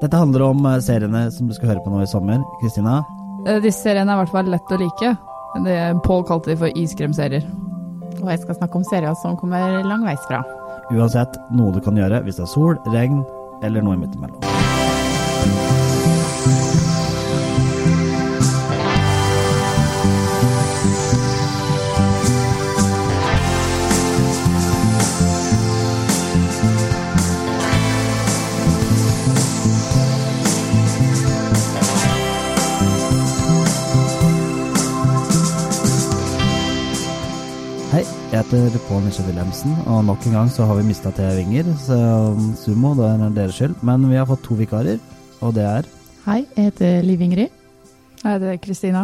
Dette handler om eh, seriene som du skal høre på nå i sommer. Kristina? Eh, Disse seriene er i hvert fall lett å like. Det Paul kalte de for iskremserier. Og jeg skal snakke om serier som kommer langveisfra. Uansett noe du kan gjøre hvis det er sol, regn eller noe midt imellom. Jeg heter Pål Nisje Wilhelmsen, og nok en gang så har vi mista tre vinger. så um, sumo, det er deres skyld. Men vi har fått to vikarer, og det er Hei, jeg heter Liv Ingrid. Nei, det er Kristina.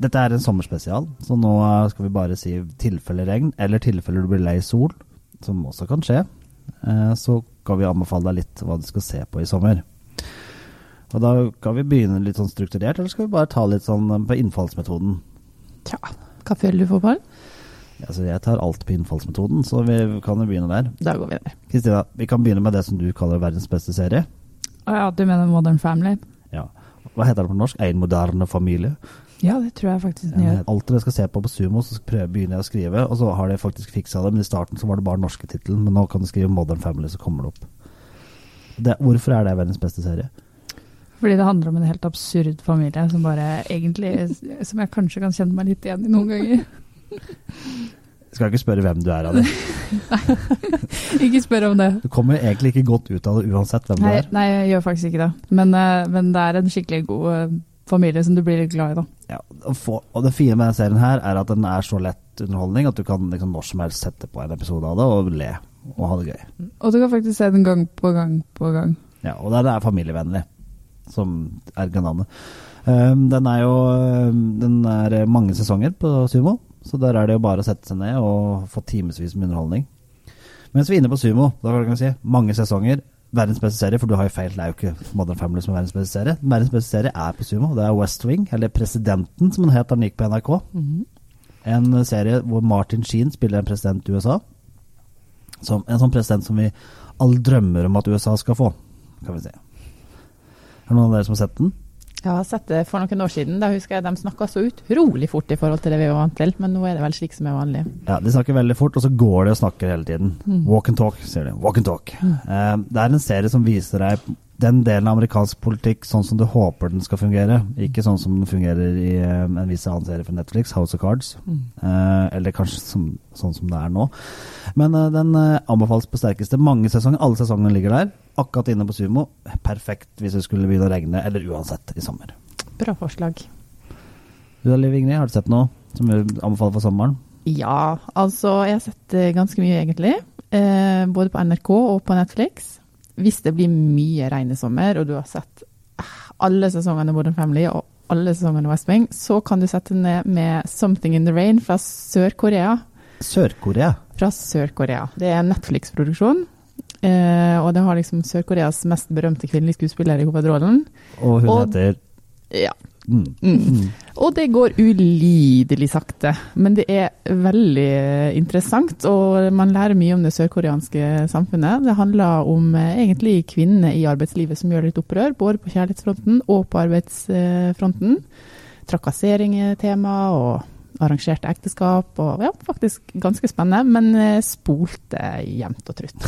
Dette er en sommerspesial, så nå uh, skal vi bare si tilfelle regn, eller tilfelle du blir lei sol, som også kan skje. Eh, Så skal vi anbefale deg litt hva du skal se på i sommer. Og da kan vi begynne litt sånn strukturert, eller skal vi bare ta litt sånn um, på innfallsmetoden? Tja, hva føler du for, Pål? Altså, jeg tar alt på innfallsmetoden, så vi kan jo begynne der. Da går vi der. Kristina, vi kan begynne med det som du kaller verdens beste serie. Å ja, du mener Modern Family? Ja. Hva heter det på norsk? En moderne familie? Ja, det tror jeg faktisk den gjør. Alt dere skal se på på Sumo, så begynner jeg å skrive, og så har de faktisk fiksa det. Men i starten så var det bare norske tittelen, men nå kan du skrive Modern Family, så kommer det opp. Det, hvorfor er det verdens beste serie? Fordi det handler om en helt absurd familie som bare egentlig Som jeg kanskje kan kjenne meg litt igjen i noen ganger. Skal ikke spørre hvem du er av det. Ikke spør om det. Du kommer egentlig ikke godt ut av det uansett hvem Nei, du er. nei, jeg gjør faktisk ikke det. Men, eh, men det er en skikkelig god eh, familie som du blir litt glad i, da. Ja, og, for, og det fine med denne serien her er at den er så lett underholdning at du kan liksom når som helst sette på en episode av det og le og ha det gøy. Og du kan faktisk se den gang på gang på gang. Ja, og det er familievennlig, som er navnet. Um, den er jo um, Den er mange sesonger på Sumo, så der er det jo bare å sette seg ned og få timevis med underholdning. Mens vi er inne på Sumo, da kan vi si mange sesonger. Verdens beste serie, for du har jo feil, det er jo ikke Modern Family som er verdens beste serie. Verdens beste serie er på Sumo. Det er West Wing, eller Presidenten som den het da den gikk på NRK. En serie hvor Martin Sheen spiller en president i USA. Som, en sånn president som vi alle drømmer om at USA skal få, kan vi si. Er det noen av dere som har sett den? Jeg har sett det for noen år siden. Da husker jeg de snakka så utrolig fort i forhold til det vi var vant til, men nå er det vel slik som er vanlig. Ja, De snakker veldig fort, og så går de og snakker hele tiden. Walk and talk, sier de. Walk and talk. Eh, det er en serie som viser deg den delen av amerikansk politikk sånn som du håper den skal fungere. Ikke sånn som den fungerer i eh, en viss annen serie fra Netflix, House of Cards. Eh, eller kanskje som, sånn som det er nå. Men eh, den eh, anbefales på sterkeste. Mange sesonger, alle sesongene ligger der. Akkurat inne på Sumo. Perfekt hvis det skulle begynne å regne, eller uansett, i sommer. Bra forslag. Du da, Liv Ingrid, har du sett noe som du anbefaler for sommeren? Ja, altså jeg har sett ganske mye egentlig. Eh, både på NRK og på Netflix. Hvis det blir mye regn i sommer, og du har sett eh, alle sesongene Modern Family og alle sesongene West Wing, så kan du sette ned med 'Something in the Rain' fra Sør-Korea. Sør-Korea. Fra Sør-Korea. Det er Netflix-produksjon. Eh, og det har liksom Sør-Koreas mest berømte kvinnelige skuespiller i hovedrollen. Og hun Og- heter Ja. Mm. Mm. Og det går ulidelig sakte, men det er veldig interessant, og man lærer mye om det sørkoreanske samfunnet. Det handler om eh, egentlig kvinner i arbeidslivet som gjør litt opprør, både på kjærlighetsfronten og på arbeidsfronten. Trakassering er tema, og arrangerte ekteskap, og ja, faktisk ganske spennende, men eh, spolte jevnt og trutt.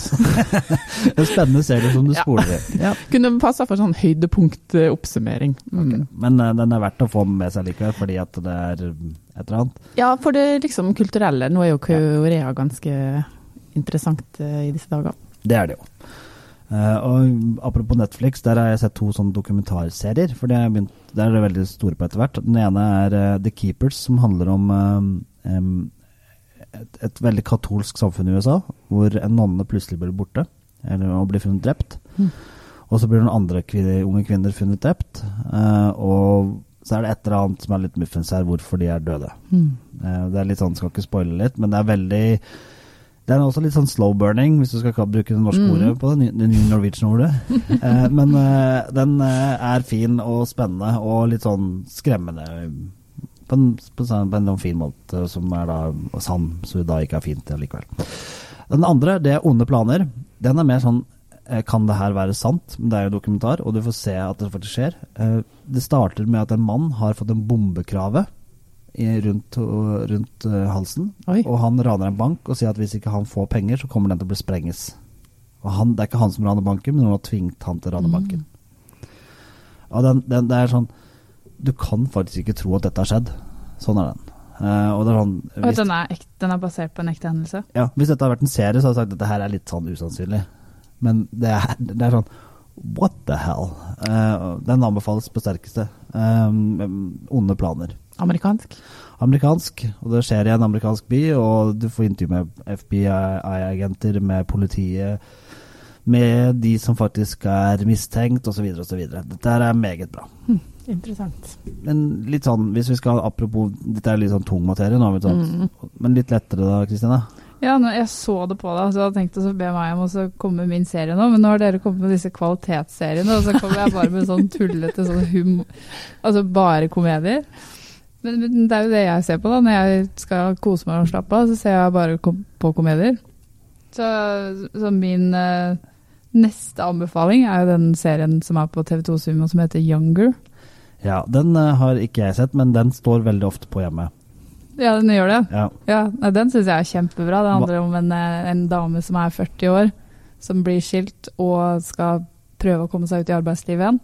det er spennende serie som du spoler i. Ja. Kunne passa for sånn høydepunktoppsummering. Mm. Men uh, den er verdt å få med seg likevel, fordi at det er et eller annet. Ja, for det liksom kulturelle. Nå er jo Korea ganske interessant uh, i disse dager. Det er det jo. Eh, og Apropos Netflix, der har jeg sett to sånne dokumentarserier. For det er, begynt, det er veldig store på etter hvert. Den ene er uh, The Keepers, som handler om um, et, et veldig katolsk samfunn i USA, hvor en nonne plutselig blir borte, eller og blir funnet drept. Mm. Og så blir noen andre kvinner, unge kvinner funnet drept. Uh, og så er det et eller annet som er litt muffens her, hvorfor de er døde. Eh, Det er litt sånn, skal ikke spoile litt, men det er veldig Det er også litt sånn slow burning, hvis du skal bruke det norske Mm. ordet på det, det nye Norwegian-ordet. eh, men eh, den eh, er fin og spennende og litt sånn skremmende. På en, på, på en sånn fin måte som er da sann, så da ikke er fint likevel. Den andre, det er Onde planer. Den er mer sånn kan det her være sant? Men det er jo dokumentar, og du får se at det faktisk skjer. Det starter med at en mann har fått en bombekrave rundt, rundt eh, halsen. Oi. Og han raner en bank og sier at hvis ikke han får penger, så kommer den til å bli sprenges. Og han, det er ikke han som raner banken, men noen har tvingt han til å rane banken. Og den, den, det er sånn Du kan faktisk ikke tro at dette har skjedd. Sånn er den. Uh, og det er sånn Og den er, ekte, den er basert på en ekte hendelse? ja, hvis dette hadde vært en serie, så hadde jeg sagt at dette her er litt sånn usannsynlig. Men det er, det er sånn What the hell? Uh, den anbefales på sterkeste. Um, onde planer. Amerikansk? Amerikansk, og det skjer i en amerikansk by, og du får intervju med FBI-agenter, med politiet, med de som faktisk er mistenkt, osv. osv. Dette er meget bra. Interessant. Men litt sånn, hvis vi skal Apropos, dette er litt sånn tung materie nå, du, Mm. men litt lettere da, Kristine? Ja, jeg så det på deg, så jeg tenkt å be meg om å komme med min serie nå, men nå har dere kommet med disse kvalitetsseriene, og så kommer jeg bare med sånn tullete sånn hum... Altså bare komedier. Men, men det er jo det jeg ser på, da. Når jeg skal kose meg og slappe av, så ser jeg bare kom på komedier. Så, så min uh, neste anbefaling er jo den serien som er på TV2 Sumo som heter Younger. Ja, den uh, har ikke jeg sett, men den står veldig ofte på hjemme. Ja, den gjør det. Ja. Ja, nei, Den syns jeg er kjempebra. Det handler om en, eh, en dame som er 40 år, som blir skilt og skal prøve å komme seg ut i arbeidslivet igjen.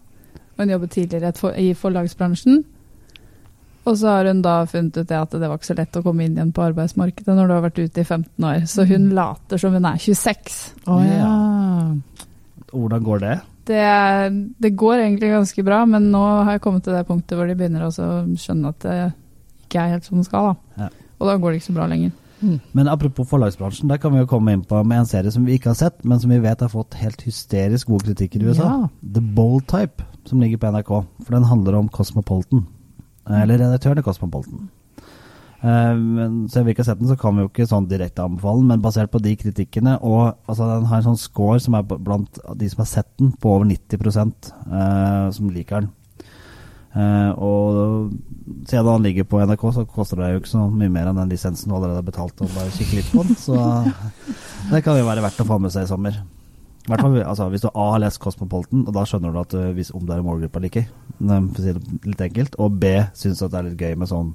Hun jobber tidligere i forlagsbransjen. Og så har hun da funnet ut det at det var ikke så lett å komme inn igjen på arbeidsmarkedet når du har vært ute i 15 år. Så hun later som hun er 26. Oh, ja. Hvordan går det? Det, det går egentlig ganske bra, men nå har jeg kommet til det punktet hvor de begynner å skjønne at det ikke er helt som det skal. da. Ja. Og da går det ikke så bra lenger. Men apropos forlagsbransjen, der kan vi jo komme inn på med en serie som vi ikke har sett, men som vi vet har fått helt hysterisk gode kritikker i USA. Ja. The Bold Type, som ligger på NRK. For den handler om Cosmopolitan. Eller redaktøren i Cosmopolitan. Eh, men jeg vil vi ikke ha sett den, så kan vi jo ikke sånn direkte anbefale den, men basert på de kritikkene og altså Den har en sånn score som er blant de som har sett den, på over 90 eh, som liker den. Eh, og siden han ligger på NRK, så koster det jo ikke så mye mer enn den lisensen du allerede har betalt. Og bare kikke litt på den Så det kan jo være verdt å få med seg i sommer. Hvert fall altså, Hvis du A har lest Cosmopolitan, og da skjønner du at uh, hvis om det er målgruppa eller ikke, for å si det litt enkelt, og B syns at det er litt gøy med sånn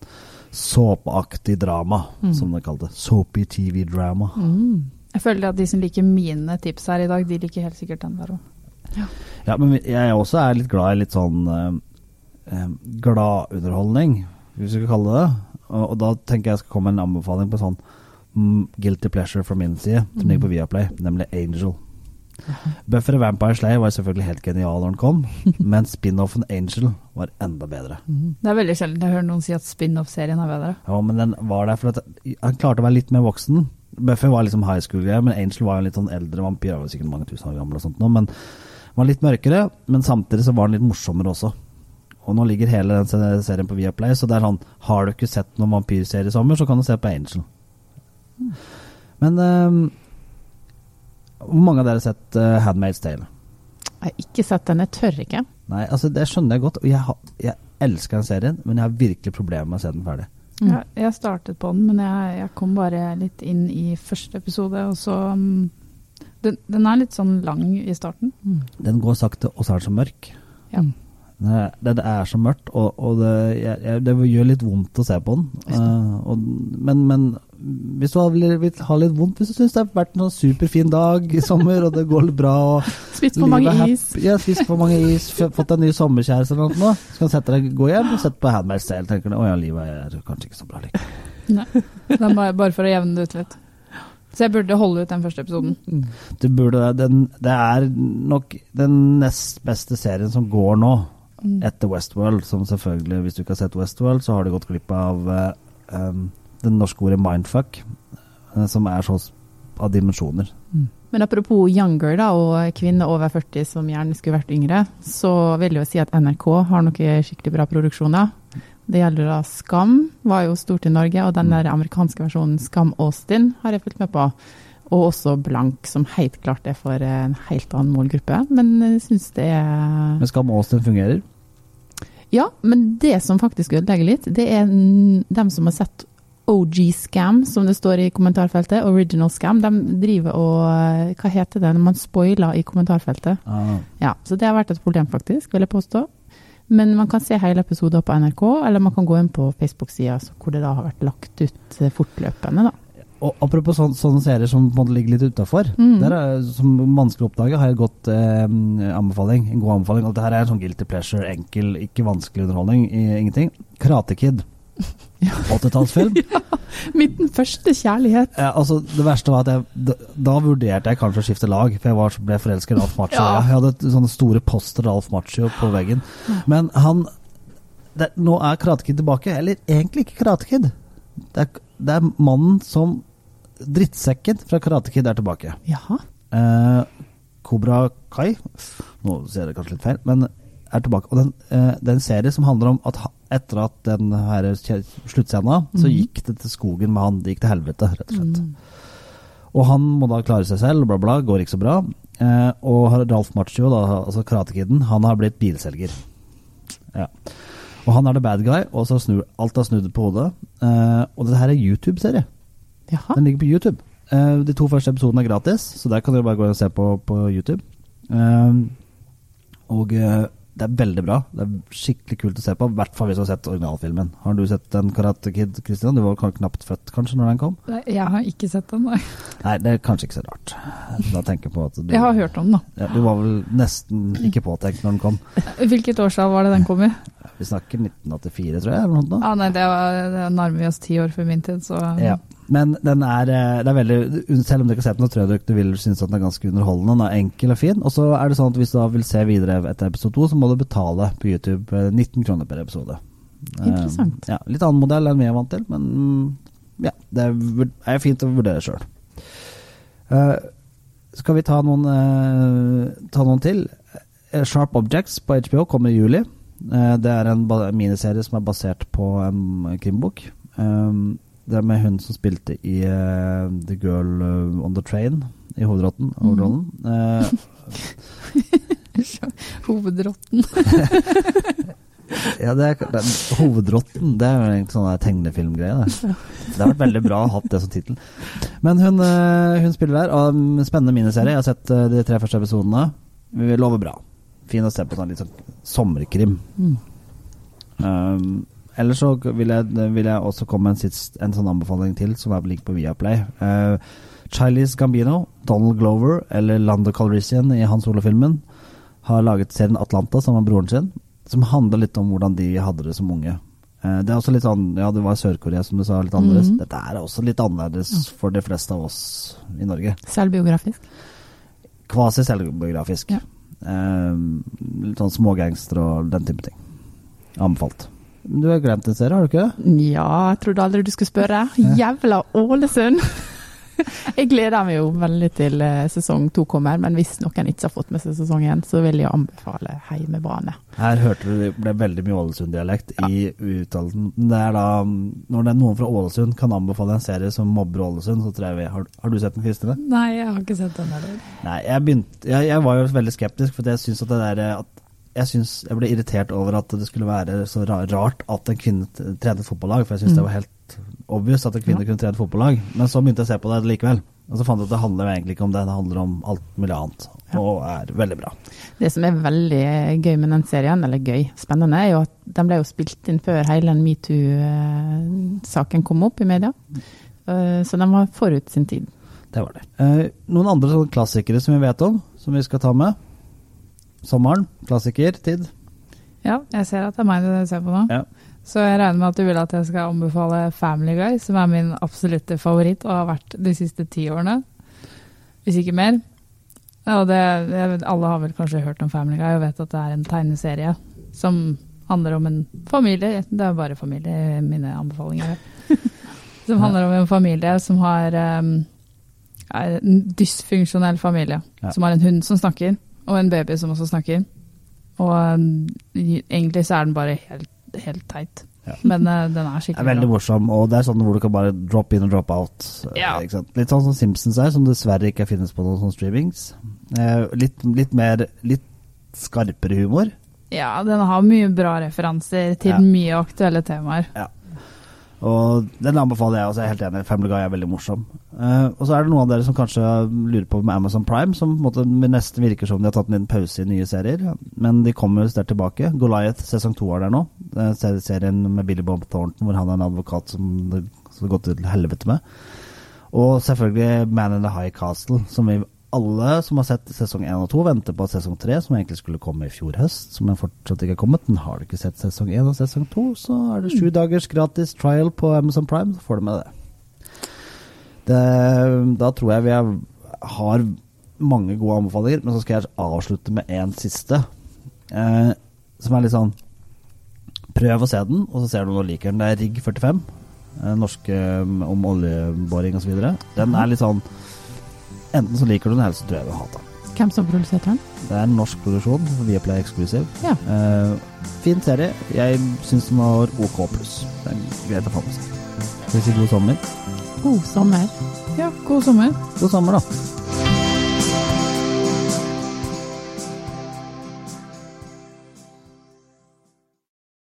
såpeaktig drama, som det kalte. Soapy TV-drama. Mm. Jeg føler at de som liker mine tips her i dag, de liker helt sikkert den der òg. Ja, men jeg også er litt glad i litt sånn uh, uh, gladunderholdning, hvis vi skal kalle det det. Og, og da tenker jeg jeg skal komme med en anbefaling på sånn mm, guilty pleasure fra min side, som ligger på Viaplay, nemlig Angel. Buffy og Vampire Slayer var selvfølgelig helt genial når den kom, men spin-offen Angel var enda bedre. Det er veldig sjelden jeg hører noen si at spin-off-serien er bedre. Ja, men den var der for at han klarte å være litt mer voksen. Buffy var liksom high school-greie, men Angel var jo en litt sånn eldre vampyr. Han var sikkert mange tusen år gammel og sånt nå, men var litt mørkere. Men samtidig så var den litt morsommere også. Og nå ligger hele den serien på Viaplay, så det er sånn Har du ikke sett noen vampyrserie i sommer, så kan du se på Angel. Men ehm, hvor mange av dere har sett uh, Handmaid's Tale? Jeg har ikke sett den, jeg tør ikke. Nei, altså det skjønner jeg godt. Og jeg, har- jeg elsker den serien, men jeg har virkelig problemer med å se den ferdig. Mm. Jeg, jeg startet på den, men jeg, jeg kom bare litt inn i første episode, og så Um, den, den er litt sånn lang i starten. Mm. Den går sakte, og så er den så mørk. Ja. Det, det, det er så mørkt, og, og det, jeg, det gjør litt vondt å se på den. Uh, og, men, men hvis du har, vil ha litt vondt, hvis du syns det har vært en superfin dag i sommer, og det går litt bra og Spist for mange er is. Ja, spist for mange is, fått en ny sommerkjæreste eller noe, så kan du sette deg, gå hjem og sette på Handmaid's Tale. Tenker du å ja, livet er kanskje ikke så bra likevel. Den bare, bare for å jevne det ut litt. Så jeg burde holde ut den første episoden. Du burde, det. det er nok den nest beste serien som går nå, Mm. Etter Westworld. Som selvfølgelig, hvis du ikke har sett Westworld, så har du gått glipp av eh, um, det norske ordet mindfuck, eh, som er sånn av dimensjoner. Men apropos younger da, og kvinner over 40 som gjerne skulle vært yngre, så vil jeg jo si at NRK har noen skikkelig bra produksjoner. Det gjelder da Skam, var jo stort i Norge, og den der amerikanske versjonen Skam Austin har jeg fulgt med på. Og også Blank, som helt klart er for en helt annen målgruppe. Men jeg syns det er Men Skam Austin fungerer. Ja, men det som faktisk ødelegger litt, det er dem som har sett OG Scam, som det står i kommentarfeltet, Original Scam, de driver og eh, Hva heter det når man spoiler i kommentarfeltet? Ah. Ja, så det har vært et problem, faktisk, vil jeg påstå. Men man kan se hele episoder på NRK, eller man kan gå inn på Facebook-sida hvor det da har vært lagt ut eh, fortløpende, da. Og apropos sånn, sånne serier som på en måte ligger litt utafor. Mm. Som vanskelig å oppdage, har jeg godt eh, anbefaling. En god anbefaling. Og det her er en sånn guilty pleasure, enkel, ikke vanskelig underholdning. I, ingenting. Karate Kid. 80-tallsfilm. Min første kjærlighet. Ja, altså, det verste var at jeg, da, da vurderte jeg kanskje å skifte lag, for jeg var, ble forelsket i Alf Macho. Ja. Jeg hadde sånne store poster av Alf Macho på veggen. Men han det, Nå er Karate Kid tilbake. Eller egentlig ikke Karate Kid. Det er, det er mannen som Drittsekken fra Karate Kid er tilbake. Jaha. Eh, Kobra Kai Nå ser jeg kanskje litt feil, men er tilbake. Og den, eh, det er en serie som handler om at ha- etter at den her sluttscena, så Mhm. gikk det til skogen med han. Det gikk til helvete, rett og slett. Og han må da klare seg selv, bla, bla. Går ikke så bra. Eh, og Ralf Macchio, da, altså Karate Kiden, han har blitt bilselger. Ja. Og han er the bad guy, og så snur alt er snudd på hodet. Eh, og dette her er YouTube-serie. Jaha. Den ligger på YouTube. Uh, de to første episodene er gratis, så der kan dere bare gå og se på på YouTube. Uh, og uh, det er veldig bra. Det er skikkelig kult å se på, i hvert fall hvis du har sett originalfilmen. Har du sett den Karate Kid, Christian? Du var knapt født kanskje når den kom? Nei, Jeg har ikke sett den, nei. Nei, det er kanskje ikke så rart. Da tenker jeg på at du, Jeg har hørt om den, da. ja, du var vel nesten ikke påtenkt når den kom. Hvilket årstall var det den kom i? Vi snakker 1984, tror jeg. eller noe. Ah, nei, det, var, det nærmer vi oss ti år før min tid, så Ja. Men den er, eh, det er veldig Selv om du ikke har sett den, så tror jeg du vil synes at den er ganske underholdende. Den er enkel og fin. Og så er det sånn at hvis du da vil se videre etter episode to, så må du betale på YouTube eh, 19 kroner per episode. Interessant. Interessant. Ja, litt annen modell enn vi er vant til, men mm, ja, det er, fint å vurdere sjøl. skal vi ta noen, uh, ta noen til? Eh, Sharp Objects på HBO kommer i juli. Eh, det er en miniserie som er basert på en krimbok. Um, det er med hun som spilte i uh, The Girl eh, on the Train i hovedrotten. hovedrollen. Eh, hovedrotten. ja, det er, det er, hovedrotten, det er jo egentlig sånn tegnefilmgreie. Det. det har vært veldig bra å ha det som tittel. Men hun, eh, hun spiller der, og um, spennende miniserie. Jeg har sett de tre første episodene. Vi lover bra. Fin å se på sånn litt sånn sommerkrim. Mm. Um, ellers så vil jeg, vil jeg også komme med en, sist, en sånn anbefaling til, som er ligger på Viaplay. Uh, Chilis Gambino, Donald Glover eller Lando Calrissian i Hans Olo-filmen har laget serien Atlanta sammen med broren sin, som handler litt om hvordan de hadde det som unge. Eh, Det er også litt sånn, ja det var Sør-Korea som du sa, litt annerledes. Mhm. Dette er også litt annerledes for de fleste av oss i Norge. Selvbiografisk. Kvasi selvbiografisk. Ja. Eh, litt sånn smågangster og den type ting. Anbefalt. Du har glemt en serie, har du ikke det? Ja, jeg trodde aldri du skulle spørre. Jævla Ålesund! Jeg gleder meg jo veldig til eh, sesong to kommer, men hvis noen ikke har fått med seg sesong én, så vil jeg anbefale Heimebane. Her hørte du det ble veldig mye Ålesund-dialekt i uttalelsen. Det er da, Når det er noen fra Ålesund kan anbefale en serie som mobber Ålesund, så tror jeg vi Har, har du sett den, Kristine? Nei, jeg har ikke sett den heller. Nei, jeg begynte jeg, jeg var jo veldig skeptisk, for jeg syns at det der at jeg, syns jeg ble irritert over at det skulle være så rart at en kvinne trente fotballag, for jeg syns Mm. det var helt obvious at en kvinne Ja. kunne trene fotballag. Men så begynte jeg å se på det likevel. Og så fant jeg at det handler egentlig ikke om det, det handler om alt mulig annet. Ja. Og er veldig bra. Det som er veldig gøy med den serien, eller gøy, spennende, er jo at den ble jo spilt inn før hele den metoo-saken kom opp i media. Eh, Så den var forut sin tid. Det var det. Eh, noen andre klassikere som vi vet om, som vi skal ta med? Sommeren, klassikertid. Ja, jeg ser at det er meg du ser på nå. Ja. Så jeg regner med at du vil at jeg skal anbefale Family Guy, som er min absolutte favoritt og har vært de siste ti årene. Hvis ikke mer. Ja, det, vet, alle har vel kanskje hørt om Family Guy og vet at det er en tegneserie som handler om en familie. Det er bare familie, mine anbefalinger. Som handler om en familie som har um, en dysfunksjonell familie. Ja. Som har en hund som snakker, og en baby som også snakker. Og um, egentlig så er den bare helt, helt teit. Ja. Men uh, den er Det er veldig bra. morsom, og det er sånn hvor du kan bare drop in og drop out. eh, Ja. Ikke sant? Litt sånn som Simpsons er, som dessverre ikke finnes på noen sånne streamings. Eh, litt, litt mer Litt skarpere humor. Ja, den har mye bra referanser til Ja. mye aktuelle temaer. Og den anbefaler jeg også, jeg er helt enig. Family Guy er veldig morsom. Uh, og så er det noen av dere som kanskje lurer på med Amazon Prime, som måte nesten virker som de har tatt en pause i nye serier. Men de kommer sterkt tilbake. Goliath sesong to er der nå. Eh, serien med Billy Bob Thornton hvor han er en advokat som det har gått til helvete med. Og selvfølgelig Man in the High Castle, som vi alle som har sett sesong 1 og 2, venter på at sesong 3, som egentlig skulle komme i fjor høst, som fortsatt ikke er kommet. Men har du ikke sett sesong 1 og sesong 2, så er det sju dagers gratis trial på Amazon Prime, så får du med det. det da tror jeg vi er, har mange gode anbefalinger, men så skal jeg avslutte med en siste, eh, som er litt sånn Prøv å se den, og så ser du om du liker den. Det er Rigg 45. eh, Norske om oljeboring osv. Den er litt sånn Enten så liker du den, eller så tror jeg du hater den. Hvem som produserte den? Det er en norsk produksjon, Viaplay Exclusive. Ja. Uh, fin serie. Jeg syns den var OK pluss. Det er greit å få med seg. Skal vi si god sommer? God sommer. Ja, god sommer. God sommer, da.